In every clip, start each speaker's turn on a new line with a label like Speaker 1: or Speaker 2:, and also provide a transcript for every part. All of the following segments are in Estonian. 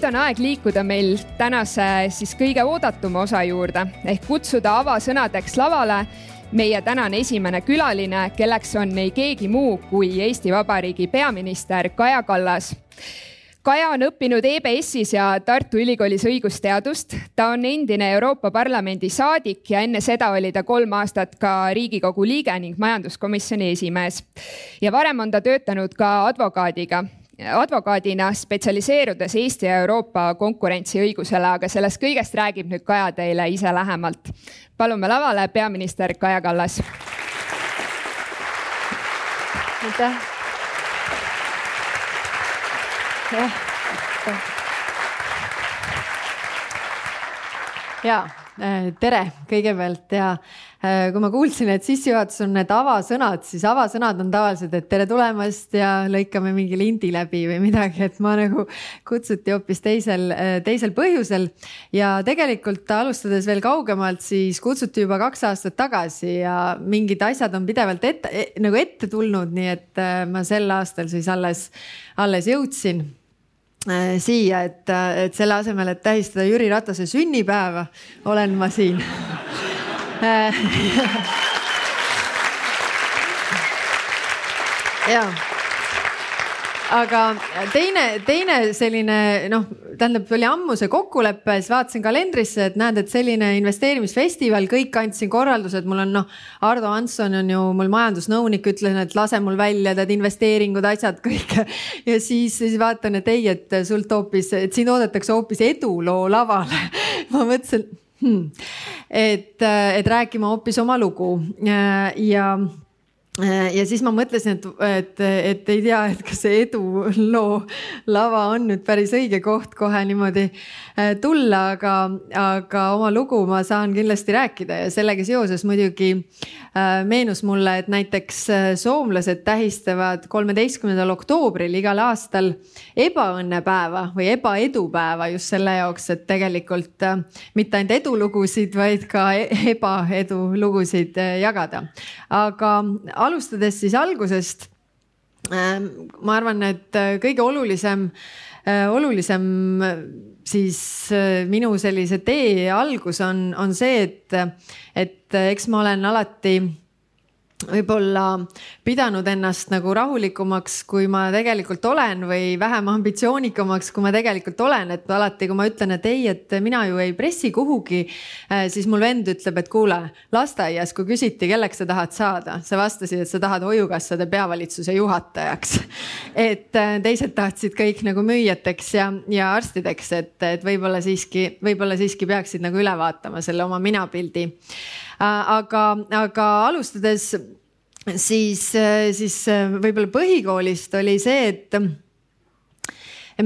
Speaker 1: nüüd on aeg liikuda meil tänase siis kõige oodatuma osa juurde ehk kutsuda avasõnadeks lavale meie tänane esimene külaline, kelleks on ei keegi muu kui Eesti Vabariigi peaminister Kaja Kallas. Kaja on õppinud EBS-is ja Tartu Ülikoolis õigusteadust. ta on endine Euroopa Parlamendi saadik ja enne seda oli ta kolm aastat ka Riigikogu liige ning majanduskomisjoni esimees. ja varem on ta töötanud ka advokaadiga advokaadina spetsialiseerudes Eesti ja Euroopa konkurentsiõigusele, aga sellest kõigest räägib nüüd Kaja teile ise lähemalt. palume lavale peaminister Kaja Kallas.
Speaker 2: aitäh. ja tere kõigepealt ja kui ma kuulsin, et sissejuhatus on need avasõnad, siis avasõnad on tavaliselt, et tere tulemast ja lõikame mingi lindi läbi või midagi, et ma nagu kutsuti hoopis teisel, äh, teisel põhjusel. ja tegelikult alustades veel kaugemalt, siis kutsuti juba kaks aastat tagasi ja mingid asjad on pidevalt ette e, nagu ette tulnud, nii et äh, ma sel aastal siis alles, alles jõudsin siia, et, et selle asemel, et tähistada Jüri Ratase sünnipäeva, olen ma siin ja aga teine, teine selline noh, tähendab, oli ammu see kokkulepe, siis vaatasin kalendrisse, et näed, et selline investeerimisfestival, kõik andsin korraldused, mul on noh, Ardo Hansson on ju mul majandusnõunik, ütlen, et lase mul välja, tead investeeringud, asjad kõik. ja siis, siis vaatan, et ei, et sult hoopis, et sind oodatakse hoopis eduloo lavale. ma mõtlesin hmm.. et, äh, et rääkima hoopis oma lugu. Äh, ja ja siis ma mõtlesin, et, et, et ei tea, et kas see eduloo lava on nüüd päris õige koht kohe niimoodi tulla, aga, aga oma lugu ma saan kindlasti rääkida ja sellega seoses muidugi Äh, meenus mulle, et näiteks äh, soomlased tähistavad kolmeteistkümnendal oktoobril igal aastal ebaõnnepäeva või ebaedupäeva just selle jaoks, et tegelikult äh, mitte ainult edulugusid, vaid ka e-, ebaedulugusid jagada. aga alustades siis algusest. ma arvan, et kõige olulisem, olulisem siis minu sellise tee algus on, on see, et et eks ma olen alati võib-olla pidanud ennast nagu rahulikumaks, kui ma tegelikult olen või vähem ambitsioonikamaks, kui ma tegelikult olen, et alati, kui ma ütlen, et ei, et mina ju ei pressi kuhugi, eh, siis mul vend ütleb, et kuule, lasteaias, kui küsiti, kelleks sa tahad saada, sa vastasid, et sa tahad hoiukassade peavalitsuse juhatajaks. et eh, teised tahtsid kõik nagu müüjateks ja, ja arstideks, et, et võib-olla siiski, võib-olla siiski peaksid nagu üle vaatama selle oma minapildi aga, aga alustades siis, äh, siis äh, võib-olla põhikoolist oli see, et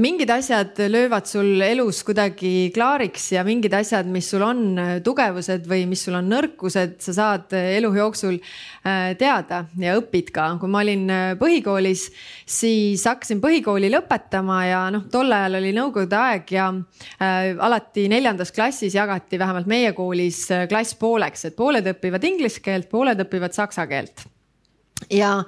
Speaker 2: mingid asjad löövad sul elus kuidagi klaariks ja mingid asjad, mis sul on äh, tugevused või mis sul on nõrkused, sa saad äh, elu jooksul äh, teada ja õpid ka. kui ma olin põhikoolis, siis hakkasin põhikooli lõpetama ja noh, tol ajal oli nõukogude aeg ja alati neljandas klassis jagati vähemalt meie koolis klass pooleks, et pooled õpivad inglise keelt, pooled õpivad saksa keelt ja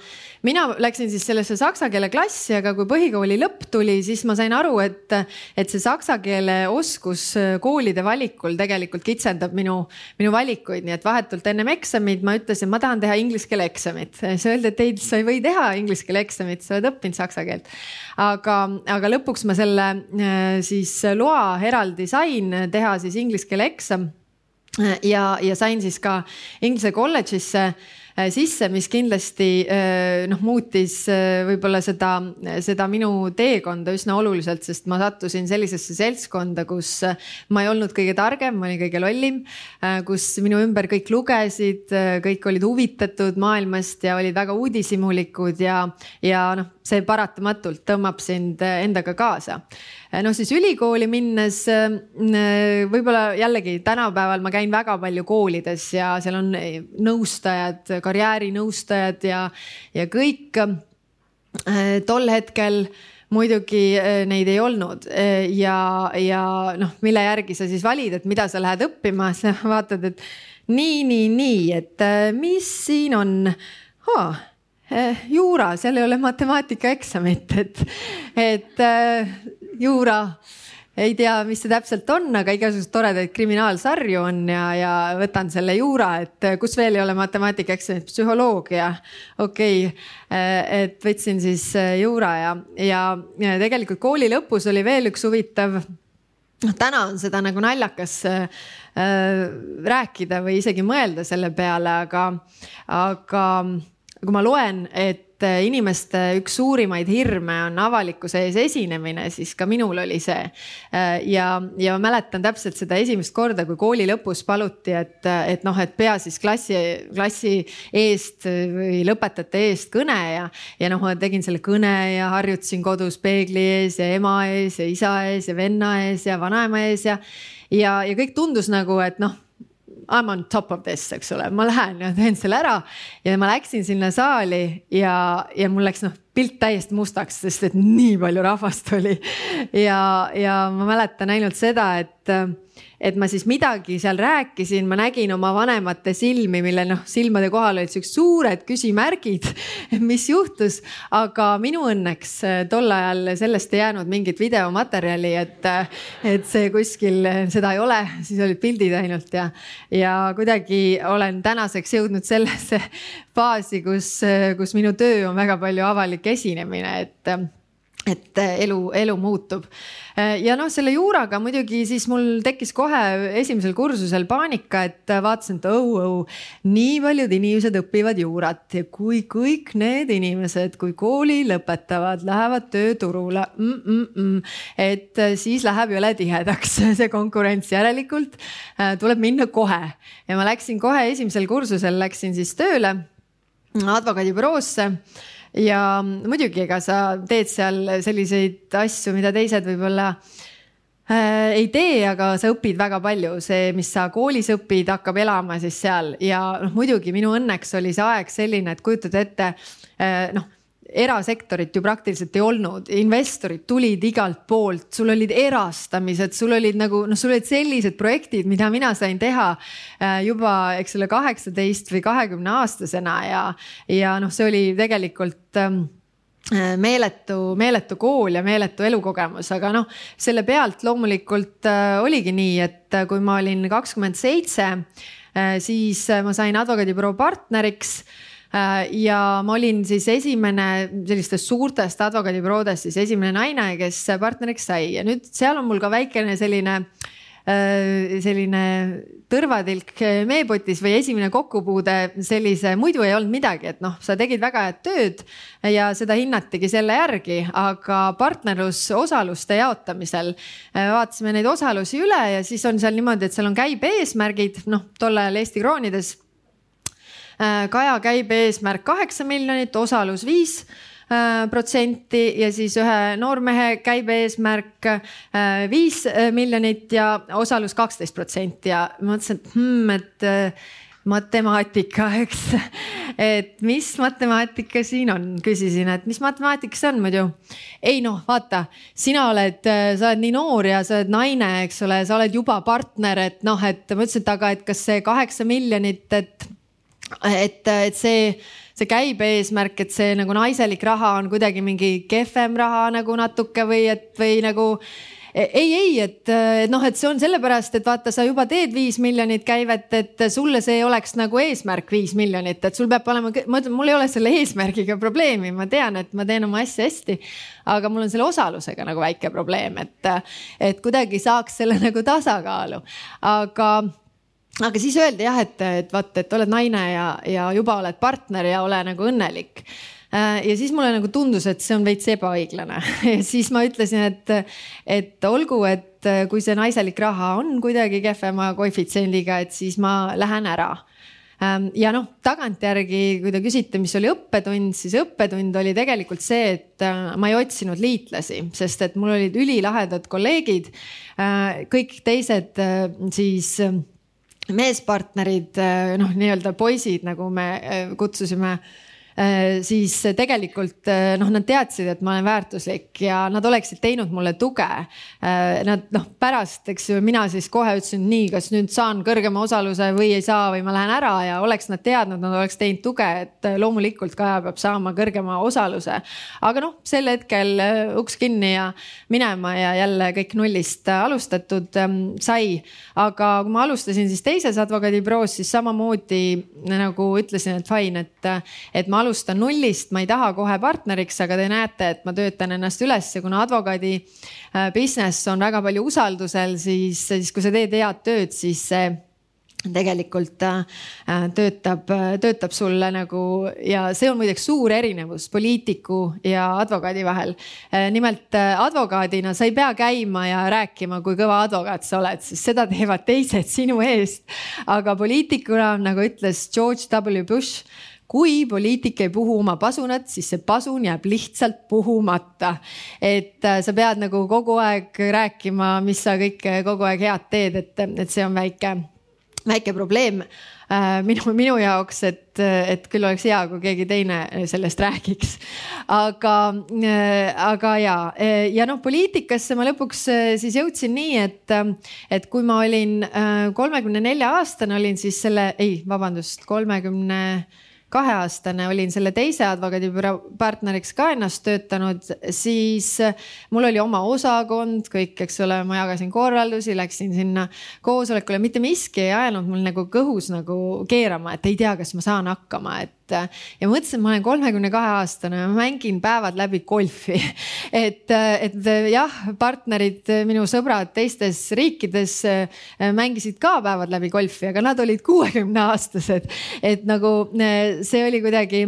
Speaker 2: mina läksin siis sellesse saksa keele klassi, aga kui põhikooli lõpp tuli, siis ma sain aru, et, et see saksa keele oskus koolide valikul tegelikult kitsendab minu, minu valikuid, nii et vahetult ennem eksamit ma ütlesin, ma tahan teha inglise keele eksamit. siis öeldi, et ei, sa ei või teha inglise keele eksamit, sa oled õppinud saksa keelt. aga, aga lõpuks ma selle siis loa eraldi sain teha siis inglise keele eksam ja, ja sain siis ka Inglise kolledžisse Äh, sisse, mis kindlasti äh, noh, muutis äh, võib-olla seda, seda minu teekonda üsna oluliselt, sest ma sattusin sellisesse seltskonda, kus ma ei olnud kõige targem, ma olin kõige lollim, kus minu ümber kõik lugesid, kõik olid huvitatud maailmast ja olid väga uudishimulikud ja, ja noh, see paratamatult tõmbab sind endaga kaasa. Äh, noh, siis ülikooli minnes äh, võib-olla jällegi tänapäeval ma käin väga palju koolides ja seal on nõustajad, karjäärinõustajad ja, ja kõik. Äh, tol hetkel muidugi neid ei olnud. Ja, ja noh, mille järgi sa siis valid, et mida sa lähed õppima, sa vaatad, et nii, nii, nii, et mis siin on? Oh, juura, seal ei ole matemaatikaeksamit, et, et juura ei tea, mis see täpselt on, aga igasuguseid toredaid kriminaalsarju on ja, ja võtan selle juura, et kus veel ei ole matemaatikaeksamit, psühholoogia. okei okay., et võtsin siis juura ja, ja, ja tegelikult kooli lõpus oli veel üks huvitav noh, täna on seda nagu naljakas äh, rääkida või isegi mõelda selle peale, aga, aga kui ma loen, et inimeste üks suurimaid hirme on avalikkuse ees esinemine, siis ka minul oli see. ja, ja ma mäletan täpselt seda esimest korda, kui kooli lõpus paluti, et, et noh, et pea siis klassi, klassi eest või lõpetajate eest kõne ja, ja noh, ma tegin selle kõne ja harjutasin kodus peegli ees ja ema ees ja isa ees ja venna ees ja vanaema ees ja, ja, ja kõik tundus nagu, et noh I m on top of this, eks ole, ma lähen ja teen selle ära ja ma läksin sinna saali ja, ja mul läks noh, pilt täiesti mustaks, sest et nii palju rahvast oli. ja, ja ma mäletan ainult seda, et et ma siis midagi seal rääkisin, ma nägin oma vanemate silmi, mille noh, silmade kohal olid siuksed suured küsimärgid, mis juhtus. aga minu õnneks äh, tol ajal sellest ei jäänud mingit videomaterjali, et, äh, et see kuskil, äh, seda ei ole, siis olid pildid ainult ja, ja kuidagi olen tänaseks jõudnud sellesse faasi, kus, kus minu töö on väga palju avalik esinemine, et et äh, elu, elu muutub. Äh, ja noh, selle juuraga muidugi siis mul tekkis kohe esimesel kursusel paanika, et vaatasin, et oh, oh, nii paljud inimesed õpivad juurat. Ja kui kõik need inimesed, kui kooli lõpetavad, lähevad tööturule mm, mm, mm, et äh, siis läheb jõle tihedaks see konkurents, järelikult. Tuleb minna kohe. Ja ma läksin kohe esimesel kursusel läksin siis tööle advokaadibüroosse ja muidugi, ega sa teed seal selliseid asju, mida teised võib-olla äh, ei tee, aga sa õpid väga palju, see, mis sa koolis õpid, hakkab elama siis seal. Ja noh, muidugi minu õnneks oli see aeg selline, et kujutad ette äh, noh erasektorit ju praktiliselt ei olnud, investorid tulid igalt poolt, sul olid erastamised, sul olid nagu noh, sul olid sellised projektid, mida mina sain teha äh, juba, eks ole, kaheksateist või kahekümne aastasena ja, ja noh, see oli tegelikult ähm, äh, meeletu, meeletu kool ja meeletu elukogemus, aga noh, selle pealt loomulikult äh, oligi nii, et kui ma olin kakskümmend seitse, siis ma sain advokaadibüroo partneriks ja ma olin siis esimene sellistest suurtest advokaadibüroodest siis esimene naine, kes partneriks sai. Ja nüüd seal on mul ka väikene selline äh, selline tõrvatilk meepotis või esimene kokkupuude sellise, muidu ei olnud midagi, et noh, sa tegid väga head tööd ja seda hinnatigi selle järgi, aga partnerlusosaluste jaotamisel äh, vaatasime neid osalusi üle ja siis on seal niimoodi, et seal on käibe eesmärgid, noh, tol ajal Eesti kroonides Äh, Kaja käibe eesmärk kaheksa miljonit, osalus viis äh, protsenti ja siis ühe noormehe käibe eesmärk äh, viis miljonit ja osalus kaksteist protsenti ja mõtlesin, et hmm, et matemaatika, eks. et mis matemaatika siin on, küsisin, et mis matemaatika see on muidu. ei noh, vaata, sina oled, sa oled nii noor ja sa oled naine, eks ole, sa oled juba partner, et noh, et ma ütlesin, et aga, et kas see kaheksa miljonit, et et, et see, see käibe eesmärk, et see nagu naiselik raha on kuidagi mingi kehvem raha nagu natuke või et või nagu ei, ei, et noh, et see on sellepärast, et vaata, sa juba teed viis miljonit käivet, et sulle see oleks nagu eesmärk viis miljonit, et sul peab olema, ma ütlen, mul ei ole selle eesmärgiga probleemi, ma tean, et ma teen oma asja hästi. aga mul on selle osalusega nagu väike probleem, et, et kuidagi saaks selle nagu tasakaalu, aga aga siis öeldi jah, et, et vaat, et oled naine ja, ja juba oled partner ja ole nagu õnnelik äh, ja siis mulle nagu tundus, et see on veits ebaõiglane ja siis ma ütlesin, et, et olgu, et kui see naiselik raha on kuidagi kehvema koefitsiendiga, et siis ma lähen ära. Ähm, ja noh, tagantjärgi, kui te küsite, mis oli õppetund, siis õppetund oli tegelikult see, et äh, ma ei otsinud liitlasi, sest et mul olid ülilahedad kolleegid. Äh, kõik teised siis meespartnerid, noh, nii-öelda poisid, nagu me äh, kutsusime siis tegelikult noh, nad teadsid, et ma olen väärtuslik ja nad oleksid teinud mulle tuge. Nad noh, pärast, eks ju, mina siis kohe ütlesin, nii, kas nüüd saan kõrgema osaluse või ei saa või ma lähen ära ja oleks nad teadnud, nad oleks teinud tuge, et loomulikult Kaja peab saama kõrgema osaluse. aga noh, sel hetkel uks kinni ja minema ja jälle kõik nullist alustatud ähm, sai. aga kui ma alustasin siis teises advokaadibüroos, siis samamoodi nagu ütlesin, et fine, et, et ma alustan nullist, ma ei taha kohe partneriks, aga te näete, et ma töötan ennast üles ja kuna advokaadi äh, business on väga palju usaldusel, siis, siis kui sa teed head tööd, siis see tegelikult äh, töötab, töötab sulle nagu ja see on muideks suur erinevus poliitiku ja advokaadi vahel. Äh, nimelt äh, advokaadina sa ei pea käima ja rääkima, kui kõva advokaat sa oled, sest seda teevad teised sinu eest. aga poliitikuna, nagu ütles George W Bush kui poliitik ei puhu oma pasunat, siis see pasun jääb lihtsalt puhumata. et sa pead nagu kogu aeg rääkima, mis sa kõike kogu aeg head teed, et, et see on väike väike probleem äh, minu, minu jaoks, et, et küll oleks hea, kui keegi teine sellest räägiks. aga, äh, aga ja, ja noh, poliitikasse ma lõpuks äh, siis jõudsin nii, et, et kui ma olin kolmekümne nelja aastane, olin siis selle, ei, vabandust, kolmekümne 30 kaheaastane olin selle teise advokaadibüroo partneriks ka ennast töötanud, siis mul oli oma osakond, kõik, eks ole, ma jagasin korraldusi, läksin sinna koosolekule, mitte miski ei ajanud mul nagu kõhus nagu keerama, et ei tea, kas ma saan hakkama, et et ja mõtlesin, ma olen kolmekümne kahe aastane, ma mängin päevad läbi golfi. et, et jah, partnerid, minu sõbrad teistes riikides mängisid ka päevad läbi golfi, aga nad olid kuuekümne aastased, et nagu see oli kuidagi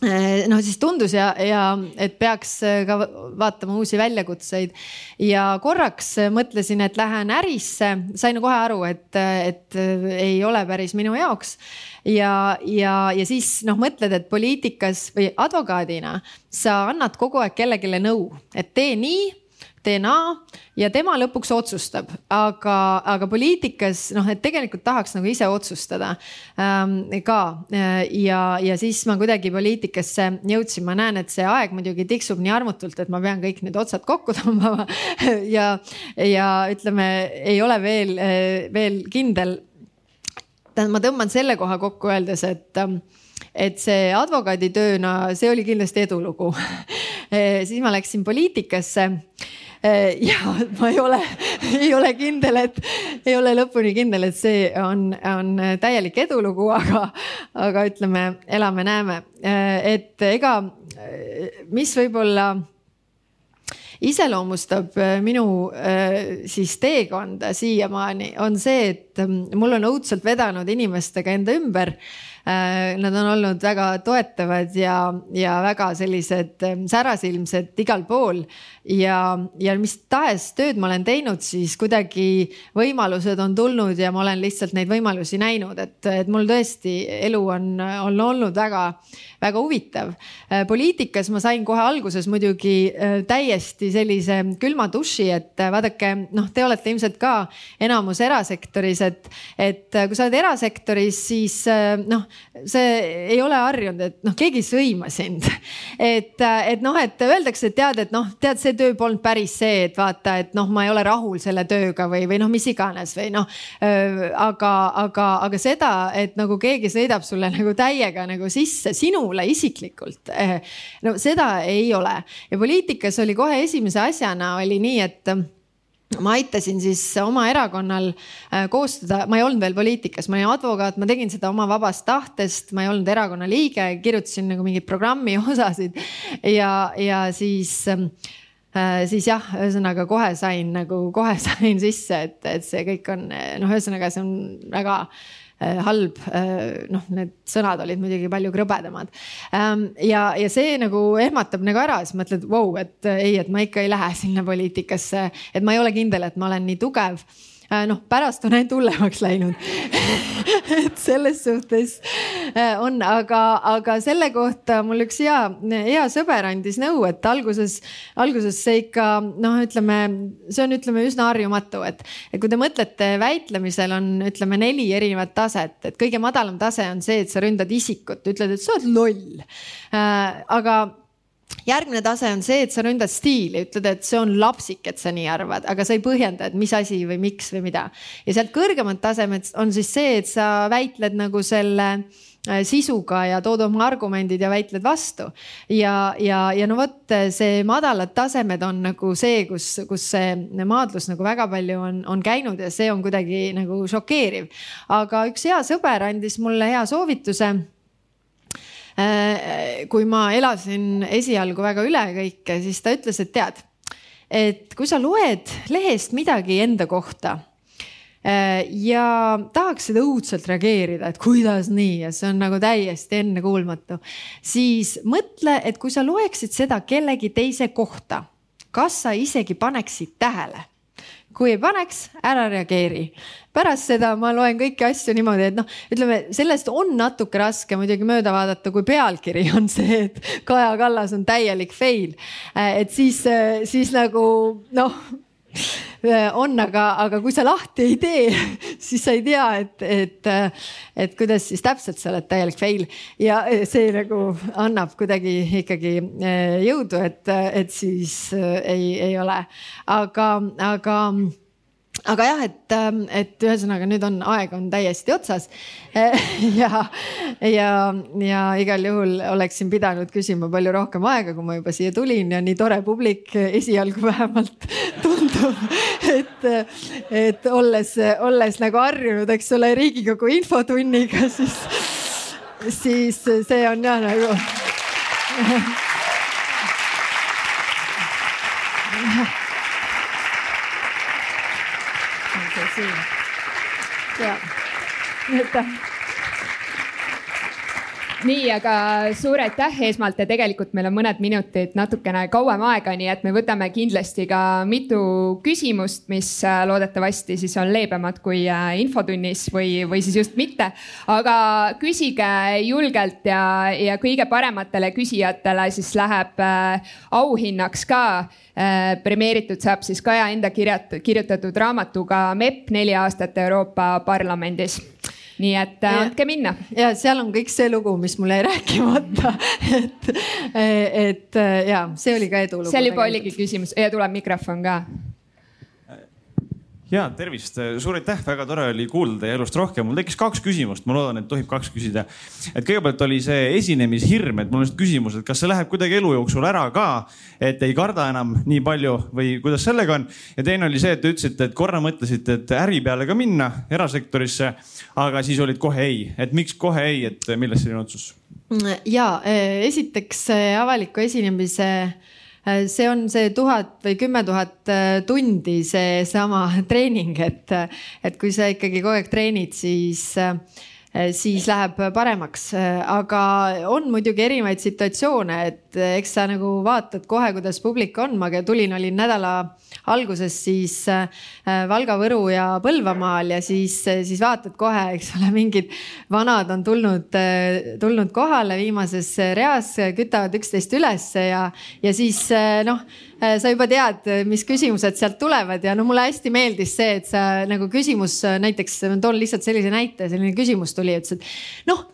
Speaker 2: noh, siis tundus ja, ja et peaks ka vaatama uusi väljakutseid. Ja korraks mõtlesin, et lähen ärisse, sain kohe aru, et, et ei ole päris minu jaoks. Ja, ja, ja siis noh, mõtled, et poliitikas või advokaadina sa annad kogu aeg kellelegi nõu, et tee nii naa ja tema lõpuks otsustab, aga, aga poliitikas noh, et tegelikult tahaks nagu ise otsustada ähm, ka. Ja, ja siis ma kuidagi poliitikasse jõudsin, ma näen, et see aeg muidugi tiksub nii armutult, et ma pean kõik need otsad kokku tõmbama. Ja, ja ütleme, ei ole veel, veel kindel. Tähendab, ma tõmban selle koha kokku öeldes, et, ähm, et see advokaaditööna, see oli kindlasti edulugu. Siis ma läksin poliitikasse ja ma ei ole, ei ole kindel, et ei ole lõpuni kindel, et see on, on täielik edulugu, aga, aga ütleme, elame-näeme, et ega mis võib-olla iseloomustab äh, minu äh, siis teekonda siiamaani, on see, et ähm, mul on õudselt vedanud inimestega enda ümber Äh, nad on olnud väga toetavad ja, ja väga sellised ähm, särasilmsed igal pool ja, ja mis tahes tööd ma olen teinud, siis kuidagi võimalused on tulnud ja ma olen lihtsalt neid võimalusi näinud, et, et mul tõesti elu on, on olnud väga, väga huvitav. Äh, poliitikas ma sain kohe alguses muidugi äh, täiesti sellise külma duši, et vaadake, noh, te olete ilmselt ka enamus erasektoris, et, et kui sa oled erasektoris, siis noh, see ei ole harjunud, et noh, keegi ei sõima sind. et, et noh, et öeldakse, et tead, et noh, tead, see töö polnud päris see, et vaata, et noh, ma ei ole rahul selle tööga või, või noh, mis iganes või noh. aga, aga, aga seda, et nagu keegi sõidab sulle nagu täiega nagu sisse sinule isiklikult. Eh, no seda ei ole ja poliitikas oli kohe esimese asjana oli nii, et ma aitasin siis oma erakonnal äh, koostada, ma ei olnud veel poliitikas, ma olin advokaat, ma tegin seda oma vabast tahtest, ma ei olnud erakonna liige, kirjutasin nagu mingeid programmi osasid. Ja, ja siis äh, siis jah, ühesõnaga kohe sain nagu kohe sain sisse, et, et see kõik on noh, ühesõnaga see on väga halb. Äh, noh, need sõnad olid muidugi palju krõbedamad. Ähm, ja, ja see nagu ehmatab nagu ära, siis mõtled, vau, et äh, ei, et ma ikka ei lähe sinna poliitikasse, et ma ei ole kindel, et ma olen nii tugev Äh, noh, pärast on ainult hullemaks läinud et selles suhtes äh, on, aga, aga selle kohta mul üks hea, hea sõber andis nõu, et alguses, alguses see ikka noh, ütleme, see on, ütleme üsna harjumatu, et, et kui te mõtlete, väitlemisel on, ütleme neli erinevat taset, et kõige madalam tase on see, et sa ründad isikut, ütled, et sa oled loll äh,. aga järgmine tase on see, et sa ründad stiili, ütled, et see on lapsik, et sa nii arvad, aga sa ei põhjenda, et mis asi või miks või mida. ja sealt kõrgemad tasemed on siis see, et sa väitled nagu selle äh, sisuga ja tood oma argumendid ja väitled vastu. ja, ja, ja no vot, see madalad tasemed on nagu see, kus, kus see maadlus nagu väga palju on, on käinud ja see on kuidagi nagu šokeeriv. aga üks hea sõber andis mulle hea soovituse kui ma elasin esialgu väga üle kõike, siis ta ütles, et tead, et kui sa loed lehest midagi enda kohta äh, ja tahaksid õudselt reageerida, et kuidas nii ja see on nagu täiesti ennekuulmatu, siis mõtle, et kui sa loeksid seda kellegi teise kohta, kas sa isegi paneksid tähele kui ei paneks, ära reageeri. pärast seda ma loen kõiki asju niimoodi, et noh, ütleme sellest on natuke raske muidugi mööda vaadata, kui pealkiri on see, et Kaja Kallas on täielik fail. et siis, siis nagu noh on, aga, aga kui sa lahti ei tee, siis sa ei tea, et, et, et kuidas siis täpselt sa oled täielik fail. Ja see nagu annab kuidagi ikkagi eh, jõudu, et, et siis eh, ei, ei ole, aga, aga aga jah, et, ähm, et ühesõnaga nüüd on aeg on täiesti otsas. ja, ja, ja igal juhul oleksin pidanud küsima palju rohkem aega, kui ma juba siia tulin ja nii tore publik esialgu vähemalt tundub, et, et olles, olles nagu harjunud, eks ole, Riigikogu infotunniga, siis, siis see on jah nagu
Speaker 1: siin. ja, aitäh nii, aga suur aitäh esmalt ja tegelikult meil on mõned minutid natukene kauem aega, nii et me võtame kindlasti ka mitu küsimust, mis äh, loodetavasti siis on leebemad kui äh, infotunnis või, või siis just mitte. aga küsige julgelt ja, ja kõige parematele küsijatele siis läheb äh, auhinnaks ka premeeritud saab siis Kaja enda kirjutatud raamatuga MEP neli aastat Euroopa Parlamendis nii et äh, andke minna.
Speaker 2: ja seal on kõik see lugu, mis mul jäi rääkimata et, et ja see oli ka edulugu.
Speaker 1: seal juba oligi küsimus ja tuleb mikrofon ka
Speaker 3: ja tervist, suur aitäh, väga tore oli kuulda teie elust rohkem. mul tekkis kaks küsimust, ma loodan, et tohib kaks küsida. et kõigepealt oli see esinemishirm, et mul on lihtsalt küsimus, et kas see läheb kuidagi elu jooksul ära ka, et ei karda enam nii palju või kuidas sellega on? ja teine oli see, et te ütlesite, et korra mõtlesite, et äri peale ka minna erasektorisse, aga siis olid kohe ei, et miks kohe ei, et millest selline otsus?
Speaker 2: ja esiteks avaliku esinemise see on see tuhat või kümme tuhat äh, tundi seesama treening, et, et kui sa ikkagi kogu aeg treenid, siis äh, siis läheb paremaks, aga on muidugi erinevaid situatsioone, et eks sa nagu vaatad kohe, kuidas publik on, ma tulin, olin nädala alguses siis äh, Valga, Võru ja Põlvamaal ja siis, siis vaatad kohe, eks ole, mingid vanad on tulnud, äh, tulnud kohale viimases reas, kütavad üksteist ülesse ja, ja siis äh, noh, sa juba tead, mis küsimused sealt tulevad ja no mulle hästi meeldis see, et sa nagu küsimus näiteks, ma toon lihtsalt sellise näite, selline küsimus tuli, ütles, et noh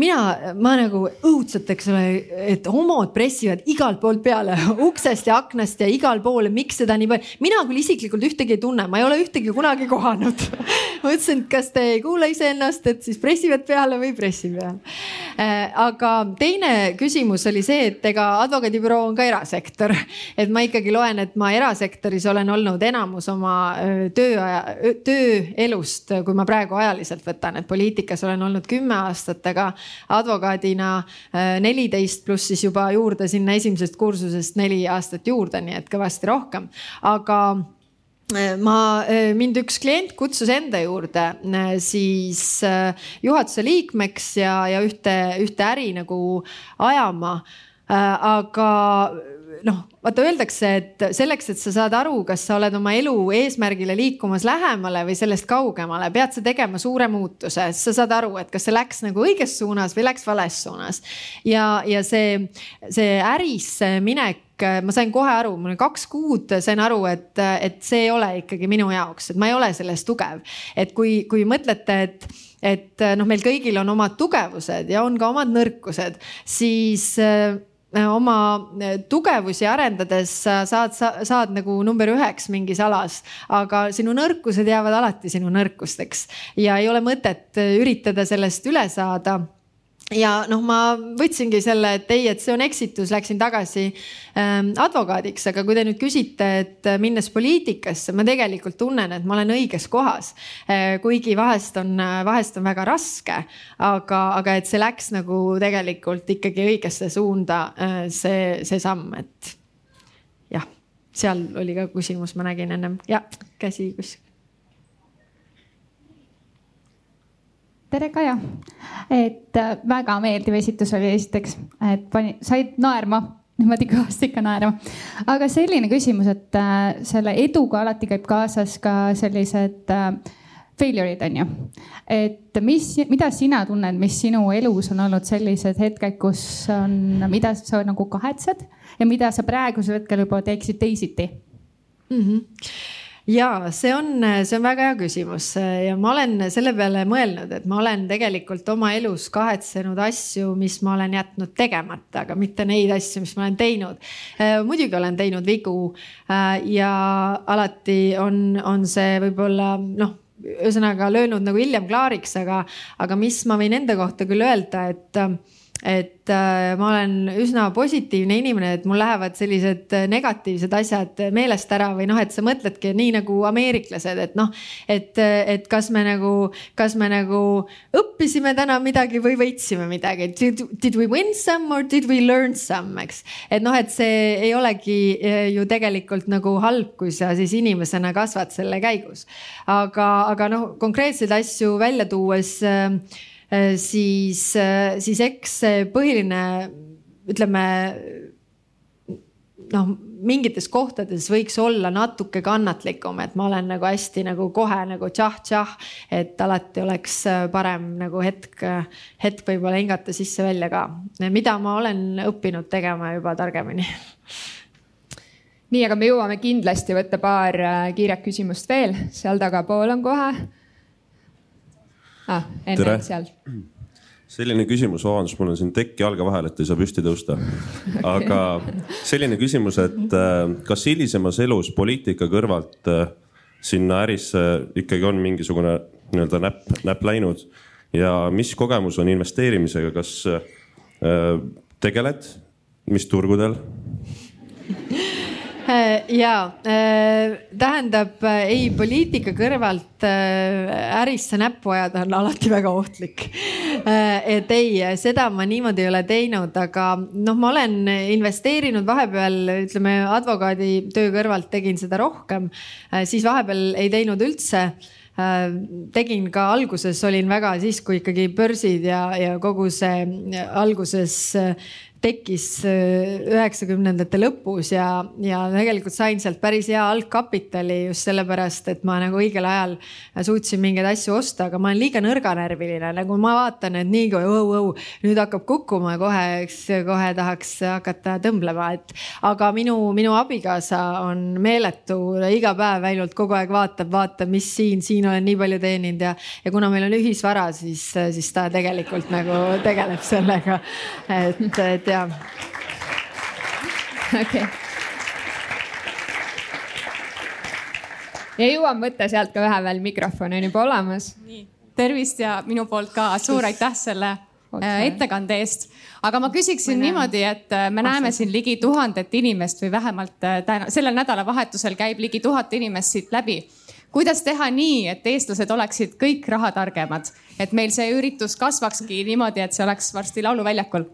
Speaker 2: mina, ma nagu õudselt, eks ole, et homod pressivad igalt poolt peale, uksest ja aknast ja igal pool, miks seda nii palju, mina küll isiklikult ühtegi ei tunne, ma ei ole ühtegi kunagi kohanud ma ütlesin, et kas te ei kuula iseennast, et siis pressivad peale või ei pressi peale äh,. Aga teine küsimus oli see, et ega advokaadibüroo on ka erasektor, et ma ikkagi loen, et ma erasektoris olen olnud enamus oma tööaja, tööelust, kui ma praegu ajaliselt võtan, et poliitikas olen olnud kümme aastat, aga advokaadina äh, neliteist pluss siis juba juurde sinna esimesest kursusest neli aastat juurde, nii et kõvasti rohkem, aga äh, ma, äh, mind üks klient kutsus enda juurde siis juhatuse liikmeks ja, ja ühte, ühte äri nagu ajama. aga noh, vaata öeldakse, et selleks, et sa saad aru, kas sa oled oma elu eesmärgile liikumas lähemale või sellest kaugemale, pead sa tegema suure muutuse, sa saad aru, et kas see läks nagu õiges suunas või läks vales suunas. ja, ja see, see ärisse minek ma sain kohe aru, mul oli kaks kuud, sain aru, et, et see ei ole ikkagi minu jaoks, et ma ei ole selles tugev. et kui, kui mõtlete, et et noh, meil kõigil on omad tugevused ja on ka omad nõrkused, siis äh, oma tugevusi arendades sa saad, saad nagu number üheks mingis alas, aga sinu nõrkused jäävad alati sinu nõrkusteks ja ei ole mõtet üritada sellest üle saada ja noh, ma võtsingi selle, et ei, et see on eksitus, läksin tagasi ähm, advokaadiks, aga kui te nüüd küsite, et äh, minnes poliitikasse, ma tegelikult tunnen, et ma olen õiges kohas äh,. kuigi vahest on, äh, vahest on väga raske, aga, aga et see läks nagu tegelikult ikkagi õigesse suunda äh,, see, see samm, et jah, seal oli ka küsimus, ma nägin ennem ja käsi kuskil
Speaker 4: tere, Kaja. Et äh, väga meeldiv esitus oli esiteks, et pani, said naerma niimoodi kõvasti ikka naerma. aga selline küsimus, et äh, selle eduga alati käib kaasas ka sellised äh, failure'id on ju. et mis, mida sina tunned, mis sinu elus on olnud sellised hetked, kus on, mida sa nagu kahetsed ja mida sa praegusel hetkel juba teeksid teisiti
Speaker 2: mm? -hmm ja see on, see on väga hea küsimus ja ma olen selle peale mõelnud, et ma olen tegelikult oma elus kahetsenud asju, mis ma olen jätnud tegemata, aga mitte neid asju, mis ma olen teinud. Muidugi olen teinud vigu ja alati on, on see võib-olla noh ühesõnaga löönud nagu hiljem klaariks, aga, aga mis ma võin enda kohta küll öelda, et et äh, ma olen üsna positiivne inimene, et mul lähevad sellised äh, negatiivsed asjad meelest ära või noh, et sa mõtledki nii nagu ameeriklased, et noh, et, et kas me nagu, kas me nagu õppisime täna midagi või võitsime midagi. Did, did we win some or did we learn some, eks. et noh, et see ei olegi äh, ju tegelikult nagu halb, kui sa siis inimesena kasvad selle käigus. aga, aga noh, konkreetseid asju välja tuues äh, siis, äh, siis eks see põhiline, ütleme noh, mingites kohtades võiks olla natuke kannatlikum, et ma olen nagu hästi nagu kohe nagu tšah-tšah, et alati oleks äh, parem nagu hetk, hetk võib-olla hingata sisse-välja ka, mida ma olen õppinud tegema juba targemini.
Speaker 1: Nii, aga me jõuame kindlasti võtta paar kiiret küsimust veel, seal tagapool on kohe ah,. seal
Speaker 5: selline küsimus, vabandust, mul on siin tekk jalge vahel, et ei saa püsti tõusta. aga selline küsimus, et äh, kas hilisemas elus poliitika kõrvalt äh, sinna ärisse ikkagi on mingisugune nii-öelda näpp, näpp läinud ja mis kogemus on investeerimisega, kas äh, tegeled, mis turgudel?
Speaker 2: Äh, ja äh, tähendab äh, ei, poliitika kõrvalt ärisse näppu ajada on alati väga ohtlik. et ei, seda ma niimoodi ei ole teinud, aga noh, ma olen investeerinud vahepeal, ütleme advokaaditöö kõrvalt tegin seda rohkem, siis vahepeal ei teinud üldse tegin ka alguses, olin väga siis, kui ikkagi börsid ja, ja kogu see alguses tekkis äh, üheksakümnendate lõpus ja, ja tegelikult sain sealt päris hea algkapitali just sellepärast, et ma nagu õigel ajal suutsin mingeid asju osta, aga ma olen liiga nõrganärviline, nagu ma vaatan, et nii kui oh, oh, nüüd hakkab kukkuma kohe, eks kohe tahaks hakata tõmblema, et aga minu, minu abikaasa on meeletu, iga päev ainult kogu aeg vaatab, vaatab, mis siin, siin olen nii palju teeninud ja, ja kuna meil on ühisvara, siis, siis ta tegelikult nagu tegeleb sellega, et, et jaa.
Speaker 1: okei. ja jõuame võtta sealt ka ühe veel, mikrofon on juba olemas.
Speaker 6: tervist ja minu poolt ka suur aitäh selle okay. Äh, ettekande eest. aga ma küsiksin ma niimoodi, et äh, me näeme siin ligi tuhandet inimest või vähemalt äh, täna, sellel nädalavahetusel käib ligi tuhat inimest siit läbi kuidas teha nii, et eestlased oleksid kõik rahatargemad, et meil see üritus kasvakski niimoodi, et see oleks varsti lauluväljakul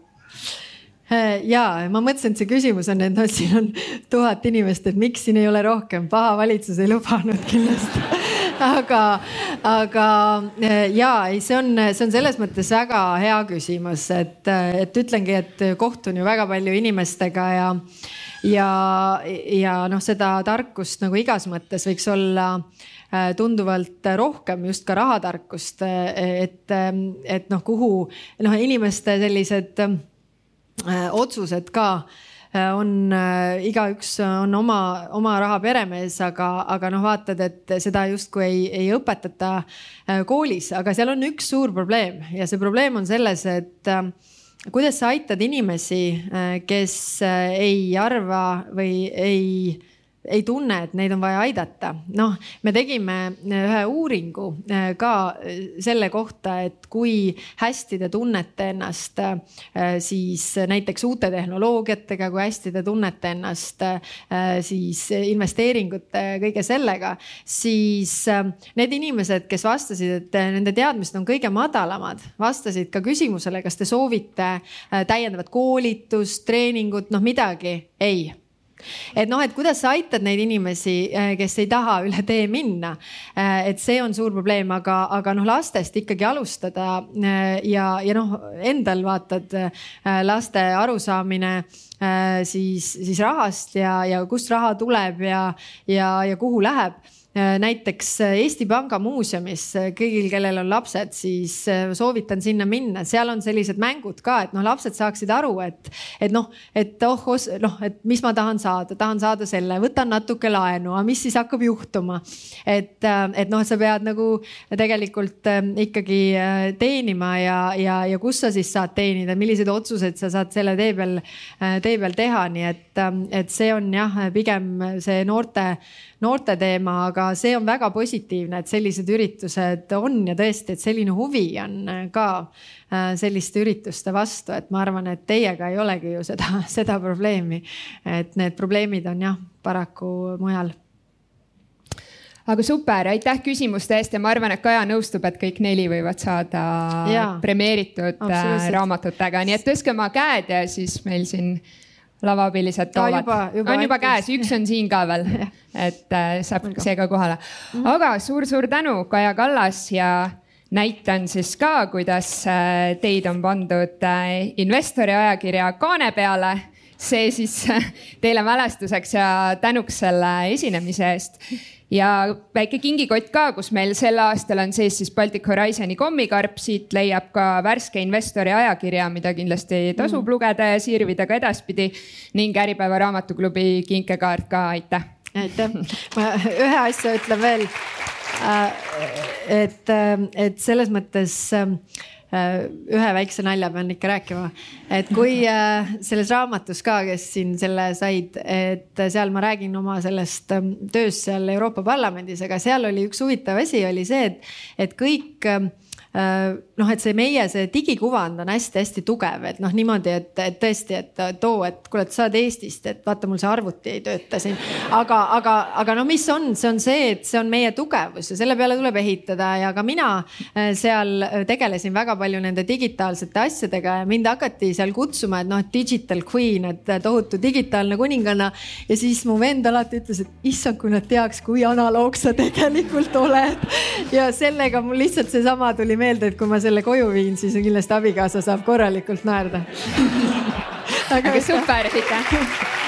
Speaker 2: ja ma mõtlesin, et see küsimus on, et noh, siin on tuhat inimest, et miks siin ei ole rohkem, paha valitsus ei lubanud kindlasti. Aga, aga ja ei, see on, see on selles mõttes väga hea küsimus, et, et ütlengi, et kohtun ju väga palju inimestega ja, ja, ja noh, seda tarkust nagu igas mõttes võiks olla äh, tunduvalt rohkem just ka rahatarkust, et, et noh, kuhu noh, inimeste sellised äh, otsused ka Äh, on äh, igaüks on oma, oma raha peremees, aga, aga noh, vaatad, et seda justkui ei, ei õpetata äh, koolis, aga seal on üks suur probleem ja see probleem on selles, et kuidas sa aitad inimesi, kes ei arva või ei ei tunne, et neid on vaja aidata. noh, me tegime äh, ühe uuringu äh, ka äh, selle kohta, et kui hästi te tunnete ennast siis näiteks uute tehnoloogiatega, kui hästi te tunnete ennast siis investeeringute, kõige sellega, siis need inimesed, kes vastasid, et nende teadmised on kõige madalamad, vastasid ka küsimusele, kas te soovite täiendavat koolitust, treeningut, noh midagi, ei et noh, et kuidas sa aitad neid inimesi, äh, kes ei taha üle tee minna. Äh, et see on suur probleem, aga, aga noh, lastest ikkagi alustada äh, ja, ja noh, endal vaatad laste arusaamine siis, siis rahast ja, ja kust raha tuleb ja, ja, ja kuhu läheb Äh, näiteks äh, Eesti Panga muuseumis äh, kõigil, kellel on lapsed, siis soovitan sinna minna, seal on sellised mängud ka, et noh, lapsed saaksid aru, et, et noh, et oh, noh, et mis ma tahan saada, tahan saada selle, võtan natuke laenu, aga mis siis hakkab juhtuma. et, et noh, sa pead nagu tegelikult ikkagi teenima ja, ja, ja kus sa siis saad teenida, milliseid otsuseid sa saad selle tee peal, tee peal teha, nii et, et see on jah, pigem see noorte noorte teema, aga see on väga positiivne, et sellised üritused on ja tõesti, et selline huvi on äh, ka äh, selliste ürituste vastu, et ma arvan, et teiega ei olegi ju seda, seda probleemi. et need probleemid on jah, paraku mujal.
Speaker 1: Aga super, aitäh küsimuste eest ja ma arvan, et Kaja nõustub, et kõik neli võivad saada ja, premeeritud äh, raamatutega, nii et tõstke oma käed ja siis meil siin lavabilised toovad. on juba käes, üks on siin ka veel, et äh, saab seega kohale. Mhm. aga suur-suur tänu, Kaja Kallas ja näitan siis ka, kuidas äh, teid on pandud äh, investori ajakirja kaane peale. see siis äh, teile mälestuseks ja tänuks selle esinemise eest ja väike kingikott ka, kus meil sel aastal on sees siis Baltic Horizoni kommikarp, siit leiab ka värske investori ajakirja, mida kindlasti tasub mm. lugeda ja sirvida ka edaspidi ning Äripäeva raamatuklubi kinkekaart ka, aitäh.
Speaker 2: aitäh, ma ühe asja ütlen veel. Äh, et, et selles mõttes äh, Äh, ühe väikse nalja pean ikka rääkima, et kui äh, selles raamatus ka, kes siin selle said, et seal ma räägin oma sellest ähm, tööst seal Euroopa Parlamendis, aga seal oli üks huvitav asi, oli see, et, et kõik ähm, Äh, noh, et see meie see digikuvand on hästi-hästi tugev, et noh, niimoodi, et, et tõesti, et too, et kuule, et sa oled Eestist, et vaata, mul see arvuti ei tööta siin. aga, aga, aga no mis on, see on see, et see on meie tugevus ja selle peale tuleb ehitada ja ka mina äh, seal tegelesin väga palju nende digitaalsete asjadega ja mind hakati seal kutsuma, et noh, digital queen, et tohutu digitaalne kuninganna. ja siis mu vend alati ütles, et issand, kui nad teaks, kui analoog sa tegelikult oled. ja sellega mul lihtsalt seesama tuli meelde, et kui ma selle koju viin, siis kindlasti abikaasa saab korralikult naerda
Speaker 1: aga super, aitäh.